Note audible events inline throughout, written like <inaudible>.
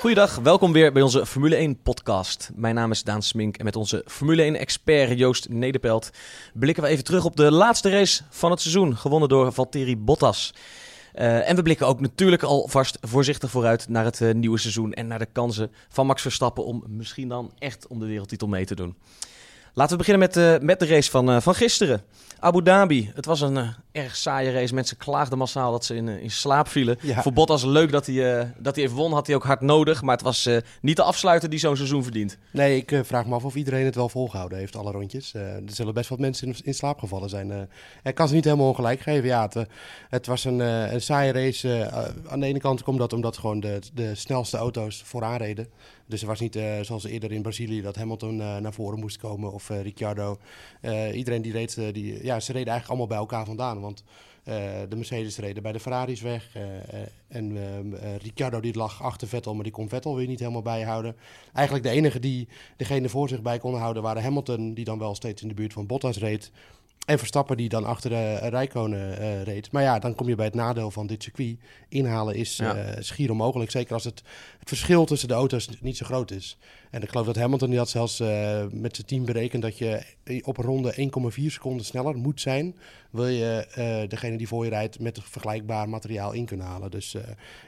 Goeiedag, welkom weer bij onze Formule 1 podcast. Mijn naam is Daan Smink en met onze Formule 1 expert Joost Nederpelt blikken we even terug op de laatste race van het seizoen, gewonnen door Valtteri Bottas. Uh, en we blikken ook natuurlijk alvast voorzichtig vooruit naar het uh, nieuwe seizoen en naar de kansen van Max Verstappen om misschien dan echt om de wereldtitel mee te doen. Laten we beginnen met, uh, met de race van, van gisteren. Abu Dhabi. Het was een erg saaie race. Mensen klaagden massaal dat ze in, uh, in slaap vielen. Ja. Voor Bottas leuk dat hij, uh, dat hij even won. Had hij ook hard nodig. Maar het was niet de afsluiter die zo'n seizoen verdient. Nee, ik vraag me af of iedereen het wel volgehouden heeft, alle rondjes. er zullen best wat mensen in, in slaap gevallen zijn. ik kan ze niet helemaal ongelijk geven. Ja, het, het was een, een saaie race. aan de ene kant komt dat omdat gewoon de, de snelste auto's vooraan reden. Dus er was niet zoals eerder in Brazilië dat Hamilton naar voren moest komen of Ricciardo. iedereen die reed... die, ja, ze reden eigenlijk allemaal bij elkaar vandaan. Want uh, de Mercedes reden bij de Ferraris weg. Uh, en Ricciardo die lag achter Vettel, maar die kon Vettel weer niet helemaal bijhouden. Eigenlijk de enige die degene voor zich bij konden houden waren Hamilton, die dan wel steeds in de buurt van Bottas reed. En Verstappen die dan achter de Rijkonen uh, reed. Maar ja, dan kom je bij het nadeel van dit circuit. Inhalen is ja. uh, schier onmogelijk. Zeker als het, het verschil tussen de auto's niet zo groot is. En ik geloof dat Hamilton die had zelfs uh, met zijn team berekend... dat je op een ronde 1,4 seconden sneller moet zijn... wil je degene die voor je rijdt met vergelijkbaar materiaal in kunnen halen. Dus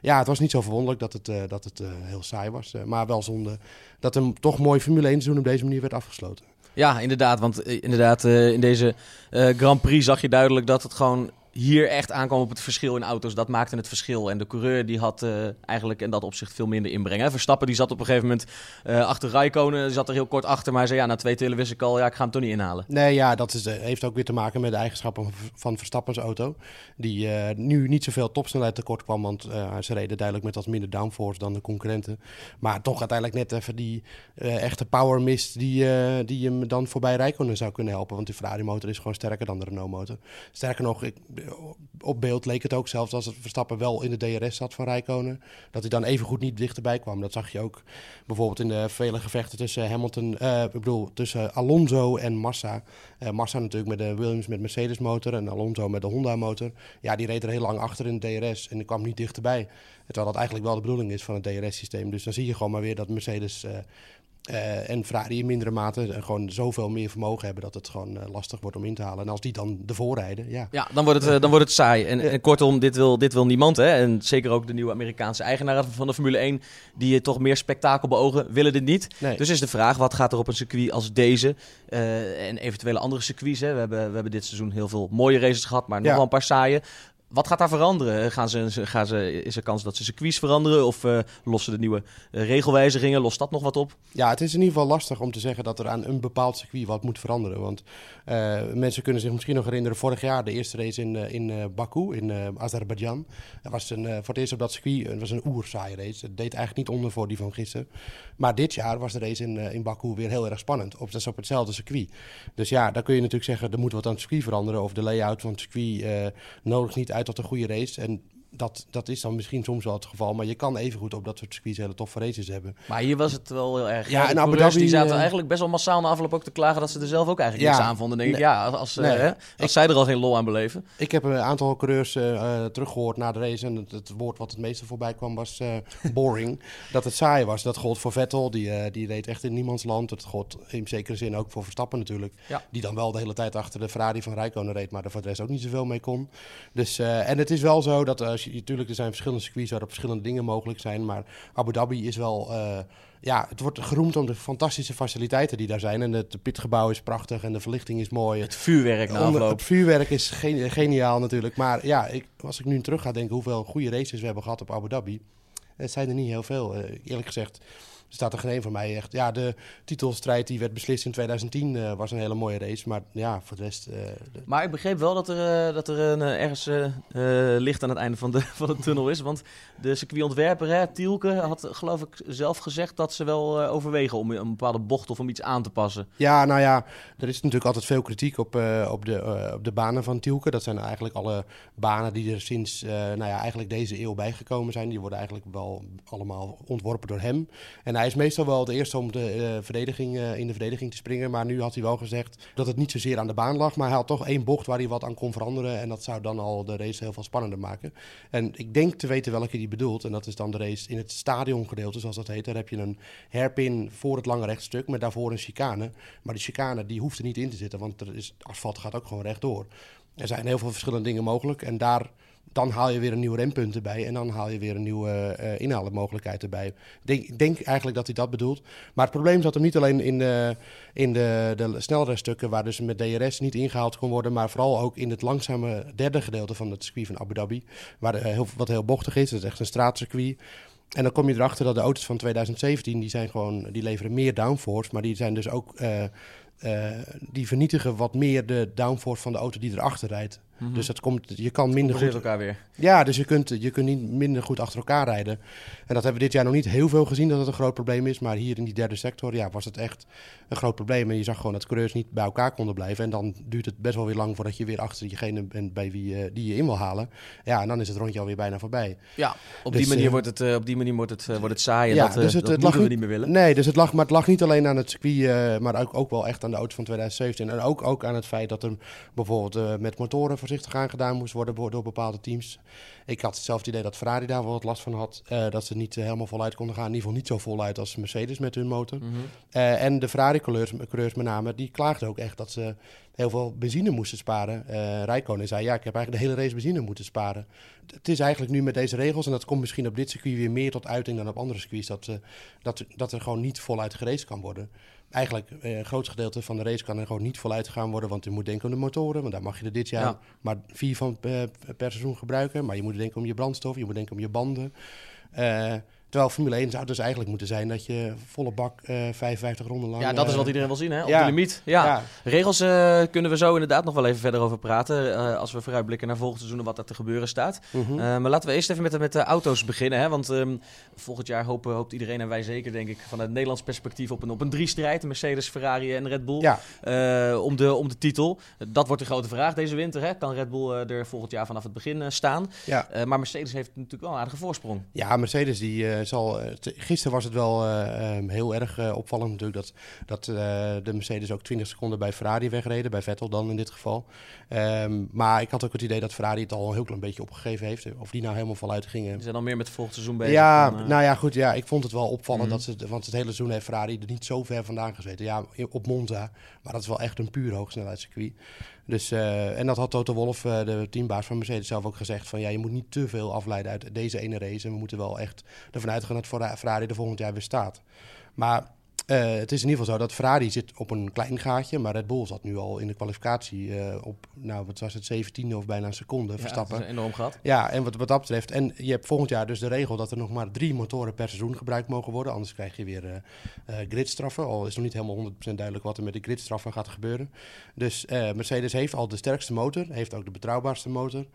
ja, het was niet zo verwonderlijk dat het, dat het heel saai was. maar wel zonde dat een toch mooi Formule 1 seizoen op deze manier werd afgesloten. Ja, inderdaad. Want inderdaad, uh, in deze uh, Grand Prix zag je duidelijk dat het gewoon hier echt aankwam op het verschil in auto's. Dat maakte het verschil. En de coureur die had uh, eigenlijk in dat opzicht veel minder inbrengen. Verstappen die zat op een gegeven moment uh, achter Raikkonen. Die zat er heel kort achter. Maar zei ja, na twee telen wist ik al, ja, ik ga hem toch niet inhalen. Nee, ja, dat is, heeft ook weer te maken met de eigenschappen van Verstappens auto. Die nu niet zoveel topsnelheid tekort kwam. Want ze reden duidelijk met wat minder downforce dan de concurrenten. Maar toch uiteindelijk net even die echte power mist die, die hem dan voorbij Raikkonen zou kunnen helpen. Want die Ferrari motor is gewoon sterker dan de Renault motor. Sterker nog, ik, op beeld leek het ook zelfs als het Verstappen wel in de DRS zat van Rijkonen. Dat hij dan even goed niet dichterbij kwam. Dat zag je ook bijvoorbeeld in de vele gevechten tussen Hamilton, uh, ik bedoel, tussen Alonso en Massa. Uh, Massa natuurlijk met de Williams met Mercedes motor en Alonso met de Honda motor. Ja, die reed er heel lang achter in de DRS en die kwam niet dichterbij. Terwijl dat eigenlijk wel de bedoeling is van het DRS-systeem. Dus dan zie je gewoon maar weer dat Mercedes uh, en Ferrari in mindere mate gewoon zoveel meer vermogen hebben dat het gewoon uh, lastig wordt om in te halen. En als die dan ervoor rijden, ja. Ja, dan wordt het, uh, dan wordt het saai. En, en, kortom, dit wil, dit wil niemand. Hè? En zeker ook de nieuwe Amerikaanse eigenaren van de Formule 1, die toch meer spektakel beogen, willen dit niet. Nee. Dus is de vraag, wat gaat er op een circuit als deze en eventuele andere circuits? Hè? We, hebben, we hebben dit seizoen heel veel mooie races gehad, maar nog ja. wel een paar saaie. Wat gaat daar veranderen? Gaan ze, gaan ze, is er kans dat ze circuits veranderen? Of uh, lossen de nieuwe uh, regelwijzigingen? Lost dat nog wat op? Ja, het is in ieder geval lastig om te zeggen dat er aan een bepaald circuit wat moet veranderen. Want uh, mensen kunnen zich misschien nog herinneren, vorig jaar de eerste race in, in Baku, in Azerbeidzjan. Dat was een, voor het eerst op dat circuit, was een oerzaaie race. Het deed eigenlijk niet onder voor die van gisteren. Maar dit jaar was de race in, in Baku weer heel erg spannend. Op, dat is op hetzelfde circuit. Dus ja, dan kun je natuurlijk zeggen, er moet wat aan het circuit veranderen. Of de layout van het circuit nodig niet uit tot een goede race. En dat, dat is dan misschien soms wel het geval. Maar je kan evengoed op dat soort circuits hele toffe races hebben. Maar hier was het wel heel erg. Ja, en Abu Dhabi, die zaten uh, eigenlijk best wel massaal na afloop ook te klagen dat ze er zelf ook eigenlijk ja, niks aan vonden. denk nee, ik, ja, als, nee, hè, als ik, zij er al geen lol aan beleven. Ik heb een aantal coureurs uh, teruggehoord na de race. En het, het, woord wat het meeste voorbij kwam was <laughs> boring. dat het saai was. Dat gold voor Vettel. Die, die reed echt in niemands land. Het gold in zekere zin ook voor Verstappen natuurlijk. Ja. Die dan wel de hele tijd achter de Ferrari van Rijkonen reed. Maar er voor de rest ook niet zoveel mee kon. Dus, en het is wel zo dat als je natuurlijk er zijn verschillende circuits waarop verschillende dingen mogelijk zijn. Maar Abu Dhabi is wel. Uh, ja, het wordt geroemd om de fantastische faciliteiten die daar zijn. En het pitgebouw is prachtig en de verlichting is mooi. Het vuurwerk na afloop. Het vuurwerk is gen geniaal natuurlijk. Maar ja, ik, als ik nu terug ga denken hoeveel goede races we hebben gehad op Abu Dhabi. Het zijn er niet heel veel. Uh, eerlijk gezegd staat er geen één voor mij echt. Ja, de titelstrijd die werd beslist in 2010 uh, was een hele mooie race. Maar ja, voor de rest... Uh, de... Maar ik begreep wel dat er, uh, dat er een, ergens licht aan het einde van de, <laughs> van de tunnel is. Want de circuitontwerper, hè, Tielke, had geloof ik zelf gezegd dat ze wel overwegen om een bepaalde bocht of om iets aan te passen. Ja, nou ja, er is natuurlijk altijd veel kritiek op, op, de, op de banen van Tielke. Dat zijn eigenlijk alle banen die er sinds nou ja, eigenlijk deze eeuw bijgekomen zijn. Die worden eigenlijk wel allemaal ontworpen door hem. En hij is meestal wel het eerste om de, uh, verdediging, uh, in de verdediging te springen. Maar nu had hij wel gezegd dat het niet zozeer aan de baan lag. Maar hij had toch één bocht waar hij wat aan kon veranderen. En dat zou dan al de race heel veel spannender maken. En ik denk te weten welke hij bedoelt. En dat is dan de race in het stadiongedeelte, zoals dat heet. Daar heb je een hairpin voor het lange rechtstuk met daarvoor een chicane. Maar die chicane die hoeft er niet in te zitten, want er is, asfalt gaat ook gewoon rechtdoor. Er zijn heel veel verschillende dingen mogelijk. En daar dan haal je weer een nieuw rempunt erbij en dan haal je weer een nieuwe uh, inhaalmogelijkheid erbij. Ik denk, denk, eigenlijk dat hij dat bedoelt. Maar het probleem zat hem niet alleen in de, in de, de waar dus met DRS niet ingehaald kon worden, maar vooral ook in het langzame derde gedeelte van het circuit van Abu Dhabi, waar uh, heel, wat heel bochtig is. Dat is echt een straatcircuit. En dan kom je erachter dat de auto's van 2017, die, zijn gewoon, die leveren meer downforce, maar die zijn dus ook... Uh, die vernietigen wat meer de downforce van de auto die erachter rijdt. Mhm. Dus dat komt, je kan minder goed... elkaar weer. Ja, dus je kunt, je kunt niet minder goed achter elkaar rijden. En dat hebben we dit jaar nog niet heel veel gezien dat het een groot probleem is. Maar hier in die derde sector ja, was het echt een groot probleem. En je zag gewoon dat coureurs niet bij elkaar konden blijven. En dan duurt het best wel weer lang voordat je weer achter diegene bent bij wie uh, die je in wil halen. Ja, en dan is het rondje alweer bijna voorbij. Ja, op die dus, manier, uh, wordt, het, uh, op die manier wordt, het, wordt het saai. En ja, dat, dus het, dat het lag, we niet meer willen. Nee, dus het lag, maar het lag niet alleen aan het circuit, maar ook, ook wel echt aan de auto van 2017. En ook, ook aan het feit dat er bijvoorbeeld met motoren voorzichtig aan gedaan moest worden door bepaalde teams. Ik had zelf het idee dat Ferrari daar wel wat last van had. Uh, dat ze niet uh, helemaal voluit konden gaan. In ieder geval niet zo voluit als Mercedes met hun motor. Mm -hmm. uh, en de Ferrari-coureurs met name, die klaagden ook echt dat ze heel veel benzine moesten sparen. Uh, Rijkonen zei, ja, ik heb eigenlijk de hele race benzine moeten sparen. Het is eigenlijk nu met deze regels, en dat komt misschien op dit circuit weer meer tot uiting dan op andere circuits, dat, dat, dat er gewoon niet voluit geraced kan worden eigenlijk uh, een groot gedeelte van de race kan er gewoon niet voluit gaan worden. Want je moet denken om de motoren. Want daar mag je er dit jaar maar vier van uh, per seizoen gebruiken. Maar je moet denken om je brandstof, je moet denken om je banden. Uh, Terwijl Formule 1 zou dus eigenlijk moeten zijn dat je volle bak uh, eh, 55 ronden lang... Ja, dat is wat iedereen wil zien, hè? Op ja. de limiet. Ja. ja. Regels uh, kunnen we zo inderdaad nog wel even verder over praten. Uh, als we vooruitblikken naar volgend seizoen en wat er te gebeuren staat. -hmm. maar laten we eerst even met, met de auto's beginnen. Hè? Want um, volgend jaar hopen, hoopt iedereen en wij zeker, denk ik, vanuit het Nederlands perspectief op een, op een drie-strijd. Mercedes, Ferrari en Red Bull. Ja. om, de, om de titel. Dat wordt de grote vraag deze winter. Hè? Kan Red Bull er volgend jaar vanaf het begin staan? Ja. maar Mercedes heeft natuurlijk wel een aardige voorsprong. Ja, Mercedes die zal gisteren was het wel uh, um, heel erg opvallend natuurlijk dat, dat de Mercedes ook 20 seconden bij Ferrari wegreden, bij Vettel dan in dit geval. Um, maar ik had ook het idee dat Ferrari het al een heel klein beetje opgegeven heeft. Of die nou helemaal voluit gingen. Ze zijn al meer met het volgende seizoen bezig. Ja, dan, nou ja, goed. Ja, ik vond het wel opvallend mm -hmm. dat ze, want het hele seizoen heeft Ferrari er niet zo ver vandaan gezeten. Ja, op Monza, maar dat is wel echt een puur hoogsnelheidscircuit. Dus, uh, en dat had Toto Wolff, uh, de teambaas van Mercedes, zelf ook gezegd. Van ja, je moet niet te veel afleiden uit deze ene race. En we moeten wel echt ervan uitgaan dat Ferrari er volgend jaar weer staat. Maar het is in ieder geval zo dat Ferrari zit op een klein gaatje, maar Red Bull zat nu al in de kwalificatie uh, op, nou wat was het, 17e of bijna een seconde ja, verstappen. Is enorm gehad. Ja, en wat, wat dat betreft, en je hebt volgend jaar dus de regel dat er nog maar drie motoren per seizoen gebruikt mogen worden, anders krijg je weer uh, gridstraffen. Al is nog niet helemaal 100% duidelijk wat er met de gridstraffen gaat gebeuren. Dus Mercedes heeft al de sterkste motor, heeft ook de betrouwbaarste motor.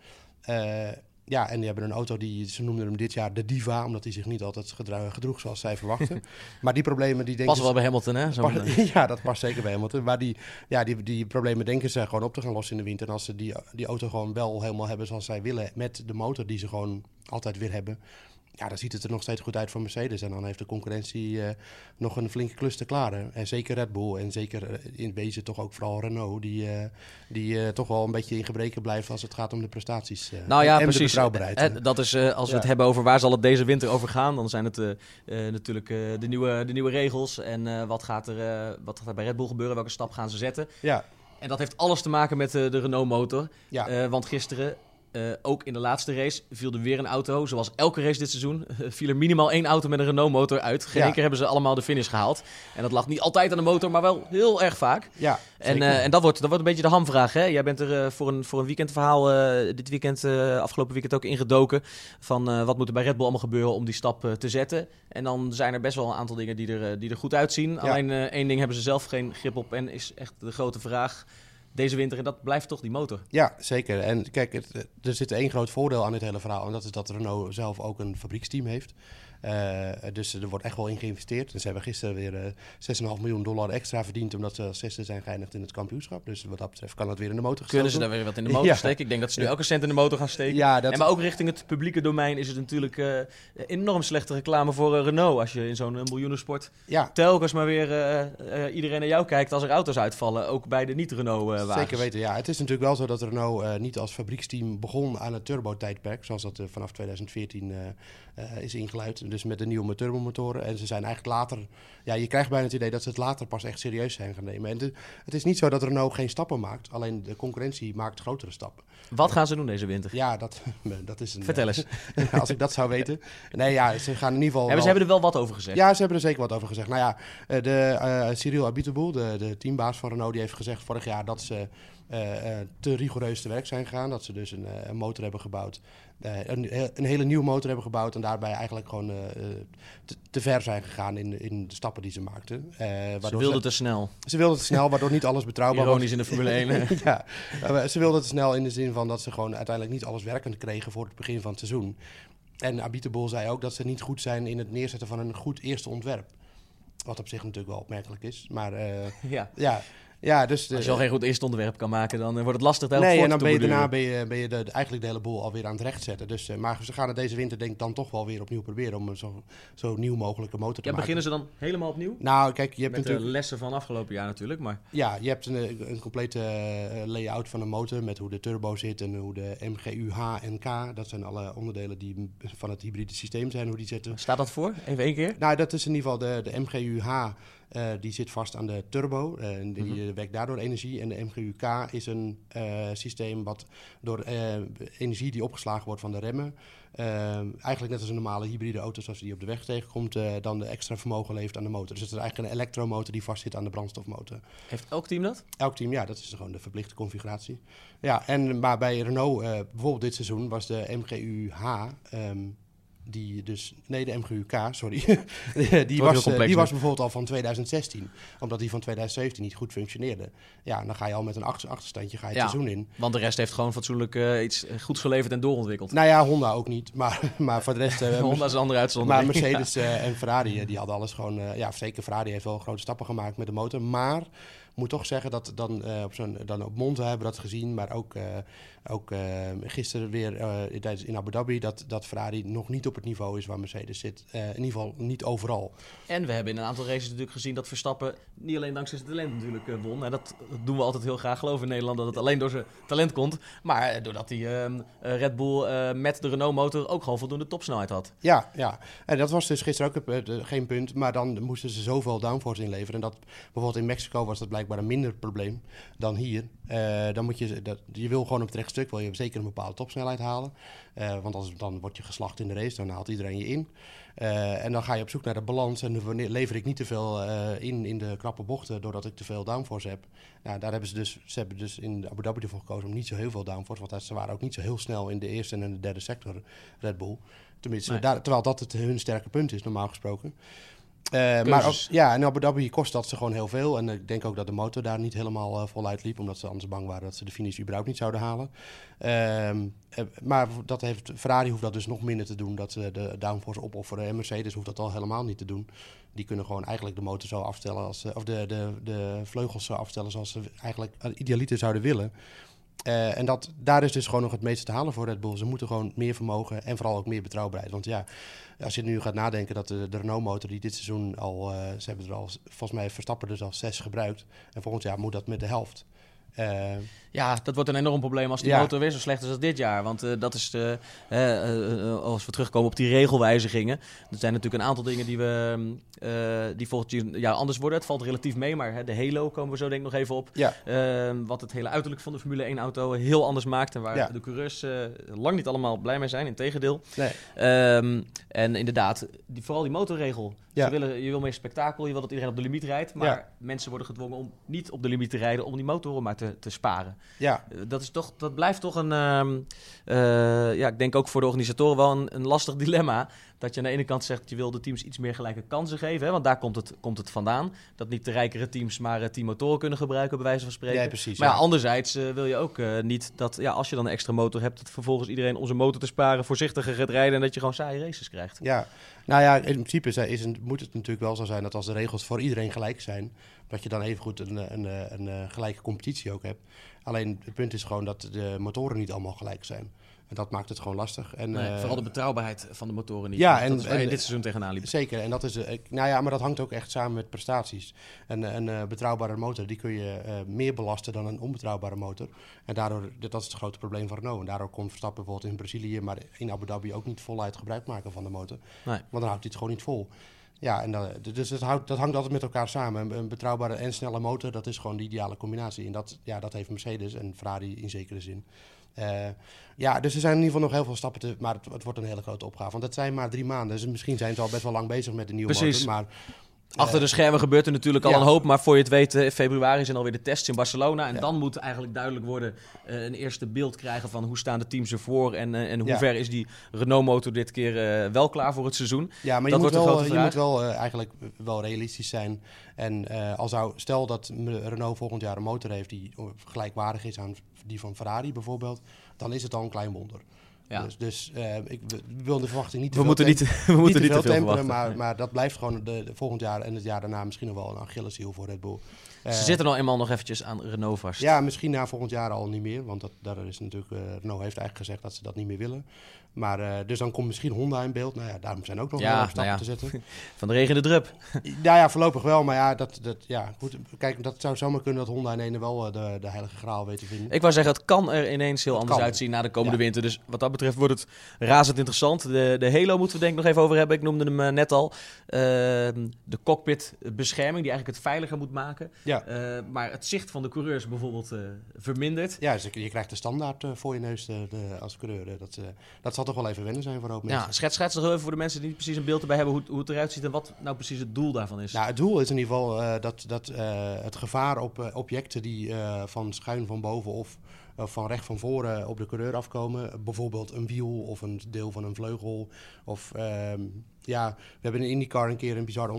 Ja, en die hebben een auto die, ze noemden hem dit jaar de diva, omdat hij zich niet altijd gedroeg zoals zij verwachten. <laughs> maar die problemen die denken... Past wel bij Hamilton, hè? Zo <laughs> ja, dat past zeker bij Hamilton. Maar die, ja, die, die problemen denken ze gewoon op te gaan lossen in de winter. En als ze die, die auto gewoon wel helemaal hebben zoals zij willen, met de motor die ze gewoon altijd weer hebben, ja, dan ziet het er nog steeds goed uit voor Mercedes. En dan heeft de concurrentie uh, nog een flinke klus te klaren. En zeker Red Bull en zeker uh, in wezen toch ook vooral Renault... die, uh, die toch wel een beetje in gebreken blijven als het gaat om de prestaties. nou ja, en precies. de betrouwbaarheid. dat is, als we het hebben over waar zal het deze winter over gaan... dan zijn het natuurlijk de, nieuwe, de nieuwe regels. En wat, gaat er, wat gaat er bij Red Bull gebeuren? Welke stap gaan ze zetten? Ja. En dat heeft alles te maken met de Renault-motor. Ja. want gisteren eh, ook in de laatste race viel er weer een auto, zoals elke race dit seizoen, <laughs> viel er minimaal één auto met een Renault-motor uit. Geen Ja. keer hebben ze allemaal de finish gehaald. En dat lag niet altijd aan de motor, maar wel heel erg vaak. Ja, En, eh, en dat, wordt, dat wordt een beetje de hamvraag. Hè? Jij bent er eh, voor, een, voor een weekendverhaal eh, dit weekend, eh, afgelopen weekend ook ingedoken. Van eh, wat moet er bij Red Bull allemaal gebeuren om die stap eh, te zetten. En dan zijn er best wel een aantal dingen die er, eh, die er goed uitzien. Alleen eh, één ding hebben ze zelf geen grip op. En is echt de grote vraag deze winter. En dat blijft toch die motor. Ja, zeker. En kijk, er zit één groot voordeel aan dit hele verhaal. En dat is dat Renault zelf ook een fabrieksteam heeft. Eh, dus er wordt echt wel in geïnvesteerd. En ze hebben gisteren weer eh 6,5 miljoen dollar extra verdiend. omdat ze als zesde zijn geëindigd in het kampioenschap. Dus wat dat betreft kan dat weer in de motor Kunnen ze daar weer wat in de <laughs> motor Ja. steken? Ik denk dat ze nu elke cent in de motor gaan steken. Ja, dat, En maar ook richting het publieke domein is het natuurlijk eh, enorm slechte reclame voor Renault. Als je in zo'n miljoenensport ja, telkens maar weer iedereen naar jou kijkt als er auto's uitvallen. Ook bij de niet-Renault-wagens. Zeker weten, ja. Het is natuurlijk wel zo dat Renault niet als fabrieksteam begon aan het turbo-tijdperk, zoals dat vanaf 2014 eh, is ingeluid. Dus met de nieuwe turbomotoren. En ze zijn eigenlijk later, ja, je krijgt bijna het idee dat ze het later pas echt serieus zijn gaan nemen. En de- het is niet zo dat Renault geen stappen maakt, alleen de concurrentie maakt grotere stappen. Wat gaan ze doen deze winter? Ja, dat, <laughs> dat is een. Vertel eens. <laughs> als ik dat zou weten. Nee, ja, ze gaan in ieder geval. Hebben, ze hebben er wel wat over gezegd. ja, ze hebben er zeker wat over gezegd. Nou ja, eh, de, eh, Cyril Abiteboul, de, de teambaas van Renault, die heeft gezegd vorig jaar dat ze te rigoureus te werk zijn gegaan. Dat ze dus een, eh, een motor hebben gebouwd, eh, een, een hele nieuwe motor hebben gebouwd en daarbij eigenlijk gewoon eh, eh, te, te ver zijn gegaan in, in de stappen die ze maakten. Eh, ze wilden te snel. ze wilden te snel, waardoor niet alles betrouwbaar was. Ironisch in de Formule 1. hè? <laughs> ja, eh, ze wilden te snel in de zin van dat ze gewoon uiteindelijk niet alles werkend kregen voor het begin van het seizoen. En Abiteboul zei ook dat ze niet goed zijn in het neerzetten van een goed eerste ontwerp. Wat op zich natuurlijk wel opmerkelijk is. Maar eh, ja. ja, ja, dus... de- Als je al geen goed eerste onderwerp kan maken, dan eh, wordt het lastig daar Nee, en dan te ben je daarna ben je, ben je de, de- eigenlijk de hele boel alweer aan het recht zetten. Dus, eh, maar ze gaan het deze winter denk ik dan toch wel weer opnieuw proberen om een zo, zo nieuw mogelijke motor te Ja, maken. beginnen ze dan helemaal opnieuw? Nou, kijk, je hebt Met de natuurlijk... lessen van afgelopen jaar natuurlijk, maar Ja, je hebt een, een complete eh, layout van een motor met hoe de turbo zit en hoe de MGU, H en K, dat zijn alle onderdelen die van het hybride systeem zijn, hoe die zitten. staat dat voor? Even één keer. Nou, dat is in ieder geval de, de MGU H, eh, die zit vast aan de turbo eh, en die Mhm. eh, wekt daardoor energie. En de MGU K is een systeem wat door energie die opgeslagen wordt van de remmen, eigenlijk net als een normale hybride auto zoals die op de weg tegenkomt, dan de extra vermogen levert aan de motor. Dus het is eigenlijk een elektromotor die vastzit aan de brandstofmotor. Heeft elk team dat? Elk team, ja, dat is gewoon de verplichte configuratie. Ja, en maar bij Renault, bijvoorbeeld dit seizoen, was de MGU H, ehm, die dus, nee, de MGU K, sorry, <laughs> die, was, eh, complex die was bijvoorbeeld al van 2016, omdat die van 2017 niet goed functioneerde. Ja, dan ga je al met een achter, achterstandje ga je Ja. het seizoen in. Want de rest heeft gewoon fatsoenlijk eh, iets eh, goeds geleverd en doorontwikkeld. Nou ja, Honda ook niet, maar, <laughs> maar voor de rest... <laughs> Honda is een andere maar uitzondering. Mercedes eh, en Ferrari, die hadden alles gewoon... ja, zeker Ferrari heeft wel grote stappen gemaakt met de motor. Maar moet toch zeggen dat dan, eh, op, zo'n, dan op Monza hebben we dat gezien. Maar ook, eh, ook eh, gisteren weer tijdens in Abu Dhabi... Dat, dat Ferrari nog niet op het niveau is waar Mercedes zit. In ieder geval niet overal. En we hebben in een aantal races natuurlijk gezien dat Verstappen niet alleen dankzij zijn talent natuurlijk won. En dat doen we altijd heel graag geloven in Nederland, dat het alleen door zijn talent komt. Maar doordat hij ehm, eh, Red Bull met de Renault motor ook gewoon voldoende topsnelheid had. Ja, ja. En dat was dus gisteren ook geen punt. Maar dan moesten ze zoveel downforce inleveren. En dat bijvoorbeeld in Mexico was dat blijkbaar een minder probleem dan hier. Eh, dan moet je, dat, je wil gewoon op het rechtstuk wil je zeker een bepaalde topsnelheid halen. Eh, want als, dan word je geslacht in de race, dan haalt iedereen je in. Eh, en dan ga je op zoek naar de balans. En wanneer lever ik niet te veel in in de knappe bochten doordat ik te veel downforce heb. Nou, daar hebben ze dus, ze hebben dus in Abu Dhabi ervoor gekozen om niet zo heel veel downforce. Want ze waren ook niet zo heel snel in de eerste en in de derde sector Red Bull. Tenminste, Nee. daar, terwijl dat het hun sterke punt is, normaal gesproken. Eh, maar ook, ja, in Abu Dhabi kost dat ze gewoon heel veel. En ik denk ook dat de motor daar niet helemaal eh, voluit liep. Omdat ze anders bang waren dat ze de finish überhaupt niet zouden halen. Ehm, eh, maar dat heeft, Ferrari hoeft dat dus nog minder te doen. Dat ze de downforce opofferen. En Mercedes hoeft dat al helemaal niet te doen. Die kunnen gewoon eigenlijk de motor zo afstellen. Als, of de, de, de vleugels zo afstellen zoals ze eigenlijk idealiter zouden willen. Eh, en dat, daar is dus gewoon nog het meeste te halen voor Red Bull. Ze moeten gewoon meer vermogen en vooral ook meer betrouwbaarheid. Want ja, als je nu gaat nadenken dat de, Renault-motor die dit seizoen al... eh, ze hebben er al, volgens mij Verstappen dus al zes gebruikt. En volgend jaar moet dat met de helft. Uh, ja, dat wordt een enorm probleem als die motor weer zo slecht is als dit jaar. Want uh, dat is de, uh, als we terugkomen op die regelwijzigingen. Er zijn natuurlijk een aantal dingen die, we, die volgend jaar anders worden. Het valt relatief mee, maar hè, de Halo komen we zo denk ik nog even op. Ja. wat het hele uiterlijk van de Formule 1 auto heel anders maakt. En waar de coureurs lang niet allemaal blij mee zijn, integendeel. Nee. Um, en inderdaad, die, vooral die motorregel. Ze willen, je wil meer spektakel, je wil dat iedereen op de limiet rijdt. Maar mensen worden gedwongen om niet op de limiet te rijden, om die motoren maar te, te sparen. Ja. Eh, dat, is toch, dat blijft toch een, um, ja, ik denk ook voor de organisatoren wel een, een, lastig dilemma. Dat je aan de ene kant zegt, je wil de teams iets meer gelijke kansen geven. Hè, want daar komt het, komt het vandaan. Dat niet de rijkere teams maar uh, team motoren kunnen gebruiken, bij wijze van spreken. Ja, precies. Maar ja, anderzijds wil je ook niet dat, ja, als je dan een extra motor hebt, dat vervolgens iedereen om zijn motor te sparen voorzichtiger gaat rijden en dat je gewoon saaie races krijgt. Ja, nou ja, in principe is, is, moet het natuurlijk wel zo zijn dat als de regels voor iedereen gelijk zijn, dat je dan evengoed een, een, een, een, een gelijke competitie ook hebt. Alleen het punt is gewoon dat de motoren niet allemaal gelijk zijn. En dat maakt het gewoon lastig. En, nee, vooral de betrouwbaarheid van de motoren niet. Ja, en, dat is dit seizoen tegenaan liep. Zeker, en dat is, uh, nou ja, maar dat hangt ook echt samen met prestaties. Een, een uh, betrouwbare motor, die kun je uh, meer belasten dan een onbetrouwbare motor. En daardoor, dat is het grote probleem van Renault. En daardoor kon Verstappen bijvoorbeeld in Brazilië, maar in Abu Dhabi ook niet voluit gebruik maken van de motor. Nee. Want dan houdt hij het gewoon niet vol. Ja, en dat, dus het houdt, dat hangt altijd met elkaar samen. Een, betrouwbare en snelle motor, dat is gewoon de ideale combinatie. En dat, ja, dat heeft Mercedes en Ferrari in zekere zin. Uh, ja, dus er zijn in ieder geval nog heel veel stappen te... Maar het, het, wordt een hele grote opgave. Want het zijn maar drie maanden. Dus misschien zijn ze al best wel lang bezig met de nieuwe Precies. motor. Maar Achter de schermen gebeurt er natuurlijk al een hoop. Maar voor je het weet, in februari zijn alweer de tests in Barcelona. En dan moet eigenlijk duidelijk worden uh, een eerste beeld krijgen van hoe staan de teams ervoor. En, uh, en hoe ver is die Renault-motor dit keer uh, wel klaar voor het seizoen. Ja, maar dat je, wordt moet wel, je moet wel eigenlijk wel realistisch zijn. En als zou, stel dat Renault volgend jaar een motor heeft die gelijkwaardig is aan die van Ferrari bijvoorbeeld. Dan is het al een klein wonder. Ja. Dus, dus uh, ik wil de verwachting niet te we veel moeten niet, <laughs> we moeten niet te veel temperen, maar, maar dat blijft gewoon de, de, volgend jaar en het jaar daarna misschien nog wel een Achilleshiel voor Red Bull. Uh, Ze zitten nou eenmaal nog eventjes aan Renault vast. Ja, misschien na volgend jaar al niet meer, want dat, daar is natuurlijk, uh, Renault heeft eigenlijk gezegd dat ze dat niet meer willen. Maar uh, dus dan komt misschien Honda in beeld. Nou ja, daarom zijn ook nog ja, stappen nou ja. te zetten. <laughs> Van de regen de drup. nou ja, voorlopig wel. Maar ja, dat, dat, ja goed, kijk, dat zou zomaar kunnen dat Honda in ene wel de, de heilige graal weet te vinden. Ik wou zeggen, het kan er ineens heel anders kan. uitzien na de komende ja. winter. Dus wat dat betreft wordt het razend interessant. De, de Halo moeten we denk ik nog even over hebben. Ik noemde hem uh, net al. Uh, de cockpit bescherming die eigenlijk het veiliger moet maken. Ja. Uh, maar het zicht van de coureurs bijvoorbeeld vermindert. Ja, dus je krijgt de standaard voor je neus de, de, als coureur. Dat, dat zal toch wel even wennen zijn voor hoop mensen. Ja, schets, schets nog even voor de mensen die niet precies een beeld erbij hebben hoe, hoe het eruit ziet en wat nou precies het doel daarvan is. Nou, het doel is in ieder geval uh, dat, dat uh, het gevaar op uh, objecten die van schuin van boven of van recht van voren op de coureur afkomen, bijvoorbeeld een wiel of een deel van een vleugel. Of ehm, ja, we hebben in IndyCar een keer een bizar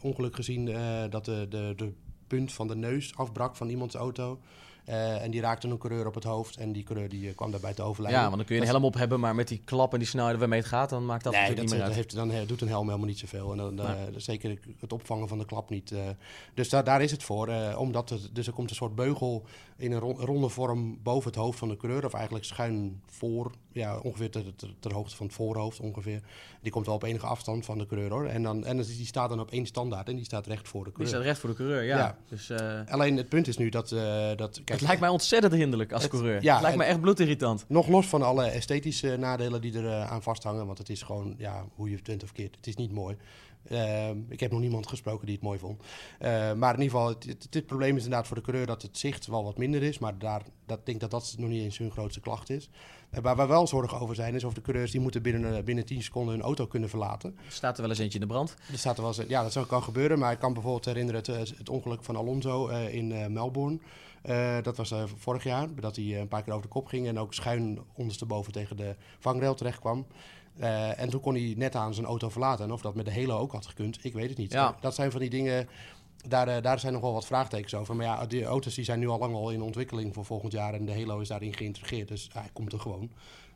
ongeluk gezien dat de, de, de punt van de neus afbrak van iemands auto. Uh, en die raakte een coureur op het hoofd en die coureur die, uh, kwam daarbij te overlijden. Ja, want dan kun je een helm op hebben, maar met die klap en die snelheid waarmee het gaat, dan maakt dat nee, natuurlijk dat, niet meer dat uit. Heeft, dan doet een helm helemaal niet zoveel. En dan, nee. uh, zeker het opvangen van de klap niet. dus da daar is het voor. omdat het, dus er komt een soort beugel in een ronde vorm boven het hoofd van de coureur, of eigenlijk schuin voor, ja, ongeveer ter, ter, ter, hoogte van het voorhoofd ongeveer. Die komt wel op enige afstand van de coureur hoor. En, dan, en die staat dan op één standaard en die staat recht voor de coureur. Die staat recht voor de coureur, ja. ja. Dus, Alleen het punt is nu dat... dat kijk, het lijkt mij ontzettend hinderlijk als het, coureur. Ja, het lijkt me echt bloedirritant. Nog los van alle esthetische nadelen die er uh, aan vasthangen. Want het is gewoon, ja, hoe je het wint of keert. Het is niet mooi. Uh, ik heb nog niemand gesproken die het mooi vond. Uh, maar in ieder geval, het, het, het, probleem is inderdaad voor de coureur dat het zicht wel wat minder is. Maar daar, dat denk dat dat nog niet eens hun grootste klacht is. Uh, waar we wel zorgen over zijn, is of de coureurs die moeten binnen, binnen 10 seconden hun auto kunnen verlaten. Staat er wel eens eentje in de brand? Er staat er wel eens, ja, dat zou, kan gebeuren. Maar ik kan bijvoorbeeld herinneren het, het ongeluk van Alonso in Melbourne. Uh, dat was vorig jaar, dat hij een paar keer over de kop ging en ook schuin ondersteboven tegen de vangrail terecht kwam. Uh, en toen kon hij net aan zijn auto verlaten. En of dat met de Halo ook had gekund, ik weet het niet. Ja. Dat zijn van die dingen, daar, daar zijn nog wel wat vraagtekens over. Maar ja, die auto's die zijn nu al lang al in ontwikkeling voor volgend jaar. En de Halo is daarin geïntegreerd, dus hij komt er gewoon.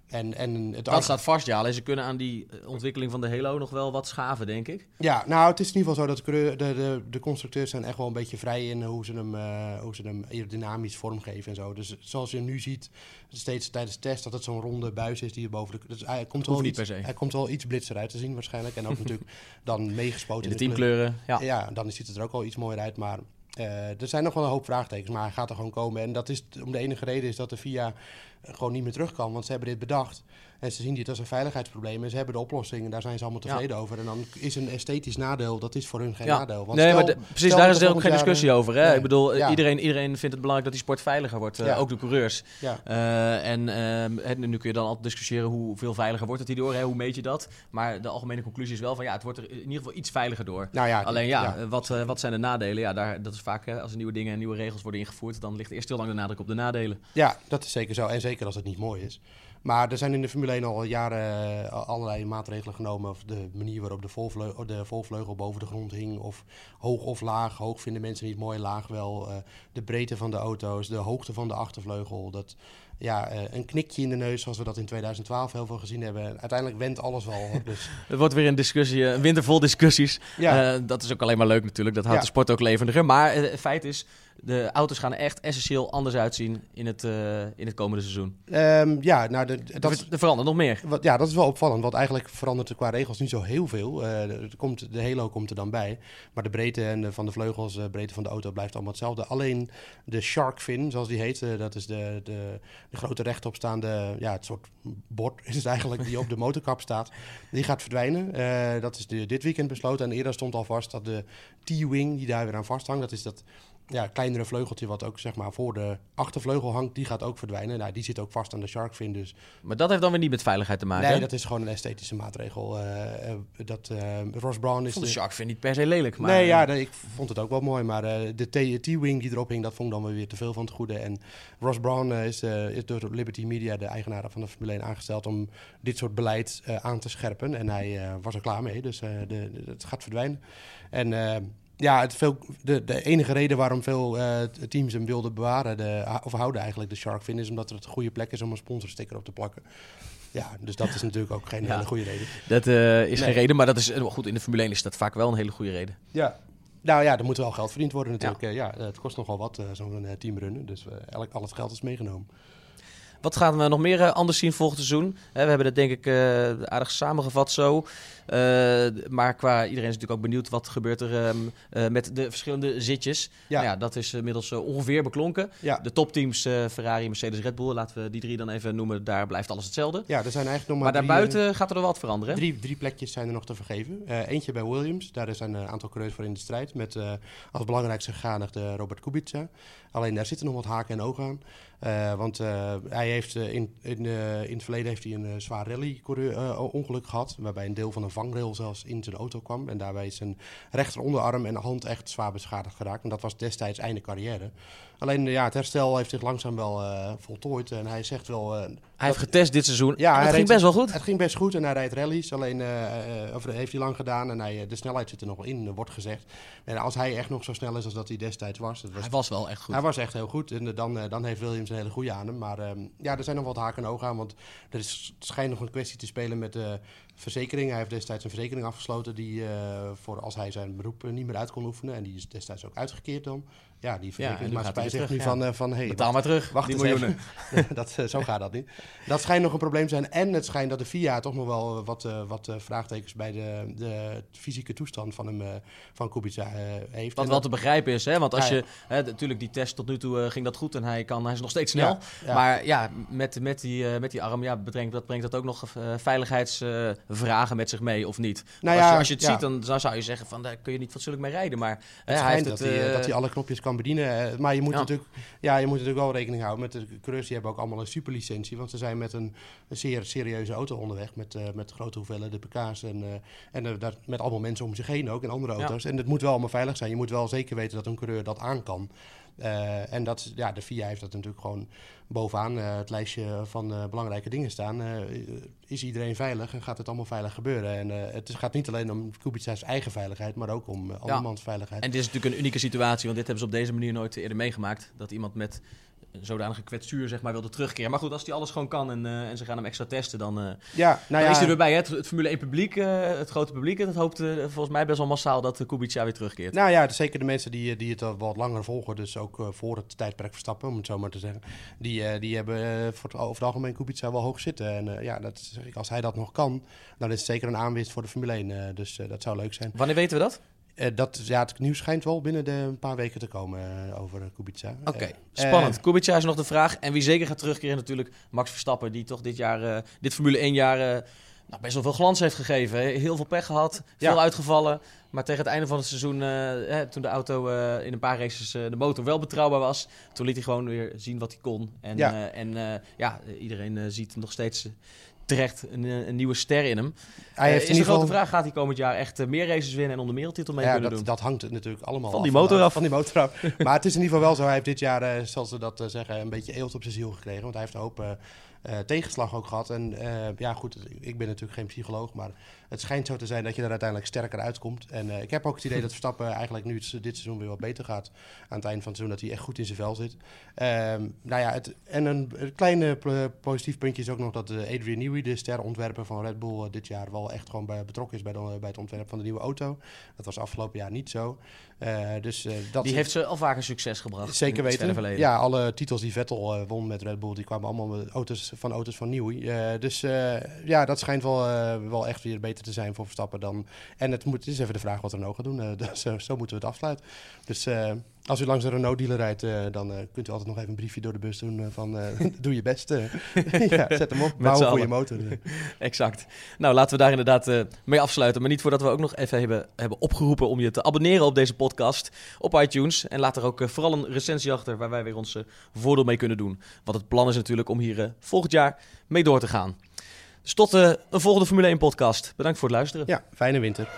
En, en het dat staat vast, ja. Alleen ze kunnen aan die ontwikkeling van de Halo nog wel wat schaven, denk ik. Ja, nou, het is in ieder geval zo dat de, de, de, constructeurs zijn echt wel een beetje vrij in hoe ze hem, uh, hoe ze hem aerodynamisch vormgeven en zo. Dus zoals je nu ziet, steeds tijdens test, dat het zo'n ronde buis is die er boven de... Dus hij komt wel niet iets, per se. Hij komt wel iets blitzer uit te zien waarschijnlijk. En ook <laughs> natuurlijk dan meegespoten. In de teamkleuren, ja. Ja, dan ziet het er ook wel iets mooier uit, maar... er zijn nog wel een hoop vraagtekens, maar hij gaat er gewoon komen. En dat is om de enige reden is dat de VIA gewoon niet meer terug kan. Want ze hebben dit bedacht. En ze zien dit als een veiligheidsprobleem. En ze hebben de oplossing. En daar zijn ze allemaal tevreden over. En dan is een esthetisch nadeel, dat is voor hun geen nadeel. Want nee, maar precies, daar is er ook geen discussie over. Hè? Ik bedoel, iedereen, iedereen vindt het belangrijk dat die sport veiliger wordt. Uh, ook de coureurs. Uh, en uh, nu kun je dan altijd discussiëren hoeveel veiliger wordt het hierdoor. Hè? Hoe meet je dat? Maar de algemene conclusie is wel van ja, het wordt er in ieder geval iets veiliger door. Nou Alleen ja, Wat, wat zijn de nadelen? Ja, daar, dat is vaak als er nieuwe dingen en nieuwe regels worden ingevoerd, dan ligt eerst heel lang de nadruk op de nadelen. Ja, dat is zeker zo. En zeker als het niet mooi is. Maar er zijn in de Formule 1 al jaren uh, allerlei maatregelen genomen. Of de manier waarop de volvleugel, de volvleugel boven de grond hing. Of hoog of laag. Hoog vinden mensen niet mooi, laag wel. Uh, de breedte van de auto's, de hoogte van de achtervleugel. Dat, ja, uh, een knikje in de neus, zoals we dat in 2012 heel veel gezien hebben. Uiteindelijk went alles wel. Dus. <laughs> Het wordt weer een discussie, een winter vol discussies. Ja. dat is ook alleen maar leuk natuurlijk. Dat houdt de sport ook levendiger. Maar het feit is, de auto's gaan echt essentieel anders uitzien in het, uh, in het komende seizoen. Um, ja, nou, de, dat, er verandert nog meer. Wat, ja, dat is wel opvallend, want eigenlijk verandert er qua regels niet zo heel veel. Uh, er komt, de halo komt er dan bij, maar de breedte en de, van de vleugels, de breedte van de auto blijft allemaal hetzelfde. Alleen de shark fin, zoals die heet, uh, dat is de, de, de grote rechtopstaande, ja, het soort bord is het eigenlijk die op de motorkap staat, die gaat verdwijnen. dat is de, dit weekend besloten en eerder stond al vast dat de T-wing die daar weer aan vasthangt, dat is dat ja, kleinere vleugeltje wat ook zeg maar voor de achtervleugel hangt, die gaat ook verdwijnen. Nou, die zit ook vast aan de sharkfin dus. Maar dat heeft dan weer niet met veiligheid te maken? Nee, dat is gewoon een esthetische maatregel. Uh, dat, uh, Ross Brown is... de, de sharkfin niet per se lelijk, maar... Nee, ja, ik vond het ook wel mooi, maar de T-wing die erop hing, dat vond ik dan weer te veel van het goede. En Ross Brown is, is door Liberty Media, de eigenaar van de Formule 1, aangesteld om dit soort beleid aan te scherpen. En hij was er klaar mee, dus de, het gaat verdwijnen. En ja, het veel, de, de enige reden waarom veel uh, teams hem wilden bewaren, de, of houden eigenlijk de Sharkfin, is omdat het een goede plek is om een sponsorsticker op te plakken. Ja, dus dat is natuurlijk ook geen hele goede reden. Dat uh, is geen reden, maar dat is uh, goed. In de Formule 1 is dat vaak wel een hele goede reden. Ja, nou ja, er moet wel geld verdiend worden natuurlijk. Ja, ja het kost nogal wat, zo'n teamrunnen. Dus elk, al het geld is meegenomen. Wat gaan we nog meer anders zien volgend seizoen? we hebben dat denk ik aardig samengevat zo. Uh, maar qua iedereen is natuurlijk ook benieuwd wat gebeurt er um, met de verschillende zitjes. Ja. Nou ja dat is inmiddels uh, ongeveer beklonken. Ja. De topteams Ferrari, Mercedes, Red Bull, laten we die drie dan even noemen. Daar blijft alles hetzelfde. Ja, er zijn eigenlijk nog maar, maar daarbuiten gaat er wel wat veranderen. Drie, drie plekjes zijn er nog te vergeven. eentje bij Williams, daar zijn een aantal coureurs voor in de strijd. Met als belangrijkste gegadigde Robert Kubica. Alleen daar zitten nog wat haken en ogen aan. Uh, want uh, hij heeft uh, in, in, in het verleden heeft hij een zwaar rally-ongeluk gehad. Waarbij een deel van een vangrail zelfs in zijn auto kwam. En daarbij is zijn rechteronderarm en hand echt zwaar beschadigd geraakt. En dat was destijds einde carrière. Alleen ja, het herstel heeft zich langzaam wel uh, voltooid. En hij zegt wel... Hij heeft getest dit seizoen. Ja, het ging best wel goed. Het ging best goed en hij rijdt rallies. Alleen, uh, of heeft hij lang gedaan en hij, de snelheid zit er nog wel in, wordt gezegd. En als hij echt nog zo snel is als dat hij destijds was... was hij was wel echt goed. Hij was echt heel goed. En dan, dan heeft Williams een hele goede aan hem. Maar ehm, ja, er zijn nog wat haken en ogen aan. Want er is, schijnt nog een kwestie te spelen met de verzekering. Hij heeft destijds een verzekering afgesloten die voor als hij zijn beroep niet meer uit kon oefenen. En die is destijds ook uitgekeerd dan ja, die verzekeringsmaatschappij ja, zegt nu van, uh, van hey, betaal maar terug, wacht die miljoenen. <laughs> dat, uh, zo gaat dat niet. Dat schijnt nog een probleem te zijn. En het schijnt dat de FIA toch nog wel wat, uh, wat vraagtekens bij de, de fysieke toestand van hem, van Kubica heeft. Wat wel te begrijpen is, hè? want als je, hè, natuurlijk die test tot nu toe ging dat goed en hij, kan, hij is nog steeds snel. Maar ja, met, met, die, met die arm, ja, brengt, dat brengt dat ook nog veiligheidsvragen met zich mee, of niet? Nou als, je, als je het ziet, dan, dan zou je zeggen van, daar kun je niet fatsoenlijk mee rijden. Maar het hij heeft dat, hij, dat hij alle knopjes kan bedienen. Eh, maar je moet, Natuurlijk, ja, je moet natuurlijk wel rekening houden met de coureurs. Die hebben ook allemaal een superlicentie. Want ze zijn met een, een zeer serieuze auto onderweg. Met, uh, met grote hoeveelheden pk's. En, uh, en daar, met allemaal mensen om zich heen ook. En andere auto's. En het moet wel allemaal veilig zijn. Je moet wel zeker weten dat een coureur dat aan kan. Uh, en dat, ja, de FIA heeft dat natuurlijk gewoon bovenaan uh, het lijstje van uh, belangrijke dingen staan. is iedereen veilig en gaat het allemaal veilig gebeuren? En het gaat niet alleen om Kubica's eigen veiligheid, maar ook om andermans ja. veiligheid. En dit is natuurlijk een unieke situatie, want dit hebben ze op deze manier nooit eerder meegemaakt. Dat iemand met zodanige kwetsuur zeg maar, wilde terugkeren. Maar goed, als hij alles gewoon kan en, uh, en ze gaan hem extra testen, dan, uh, ja, nou dan is hij erbij. Hè? Het, het, Formule 1 publiek, uh, het grote publiek, dat hoopt volgens mij best wel massaal dat Kubica weer terugkeert. Nou ja, zeker de mensen die, die het al wat langer volgen, dus ook voor het tijdperk Verstappen, om het zo maar te zeggen. Die, die hebben voor het, over het algemeen Kubica wel hoog zitten. En ja, dat zeg ik, als hij dat nog kan, dan is het zeker een aanwinst voor de Formule 1. dus dat zou leuk zijn. Wanneer weten we dat? Eh, dat, ja, het nieuws schijnt wel binnen de een paar weken te komen eh, over eh, Kubica. Oké, spannend. Kubica is nog de vraag. En wie zeker gaat terugkeren natuurlijk Max Verstappen. Die toch dit jaar, dit Formule 1 jaar, nou, best wel veel glans heeft gegeven. Heel veel pech gehad, veel Ja. uitgevallen. Maar tegen het einde van het seizoen, eh, hè, toen de auto in een paar races de motor wel betrouwbaar was. Toen liet hij gewoon weer zien wat hij kon. En, Ja. en ja, iedereen ziet nog steeds terecht een, eh, een nieuwe ster in hem. hij Eh, heeft is in de grote vraag, gaat hij komend jaar echt eh, meer races winnen en om de wereldtitel mee Ja, kunnen dat, doen? dat hangt natuurlijk allemaal Van die af motor af. Van die motor af. <laughs> maar het is in ieder geval wel zo. Hij heeft dit jaar, eh, zoals ze dat eh, zeggen, een beetje eelt op zijn ziel gekregen. Want hij heeft een hoop eh, eh, tegenslag ook gehad. En eh, ja, goed, ik ben natuurlijk geen psycholoog. Maar het schijnt zo te zijn dat je er uiteindelijk sterker uitkomt. En eh, ik heb ook het idee dat Verstappen eigenlijk nu het, dit seizoen weer wat beter gaat. Aan het eind van het seizoen dat hij echt goed in zijn vel zit. Ehm, nou ja, het, en een, een klein positief puntje is ook nog dat eh, Adrian Newey, de sterontwerper van Red Bull, eh, dit jaar wel echt gewoon bij, betrokken is bij, de, bij het ontwerp van de nieuwe auto. Dat was afgelopen jaar niet zo. Dus dat die heeft ze al vaker succes gebracht. Zeker weten. verleden. Ja, alle titels die Vettel won met Red Bull, die kwamen allemaal met auto's, van auto's van Newey. Eh, dus ja, dat schijnt wel, wel echt weer beter te zijn voor Verstappen dan... En het, moet, het is even de vraag wat Renault gaat doen. Eh, <laughs> dus, zo, zo moeten we het afsluiten. Dus eh, als u langs een Renault-dealer rijdt, eh, dan eh, kunt u altijd nog even een briefje door de bus doen eh, van... eh, <laughs> doe je best. eh. <laughs> ja, zet hem op. Bouw goede allen. motor. Exact. Nou, laten we daar inderdaad eh, mee afsluiten. Maar niet voordat we ook nog even hebben, hebben opgeroepen om je te abonneren op deze podcast op iTunes. En laat er ook eh, vooral een recensie achter waar wij weer ons eh, voordeel mee kunnen doen. Want het plan is natuurlijk om hier eh, volgend jaar mee door te gaan. Dus tot eh, een volgende Formule 1 podcast. Bedankt voor het luisteren. Ja, fijne winter.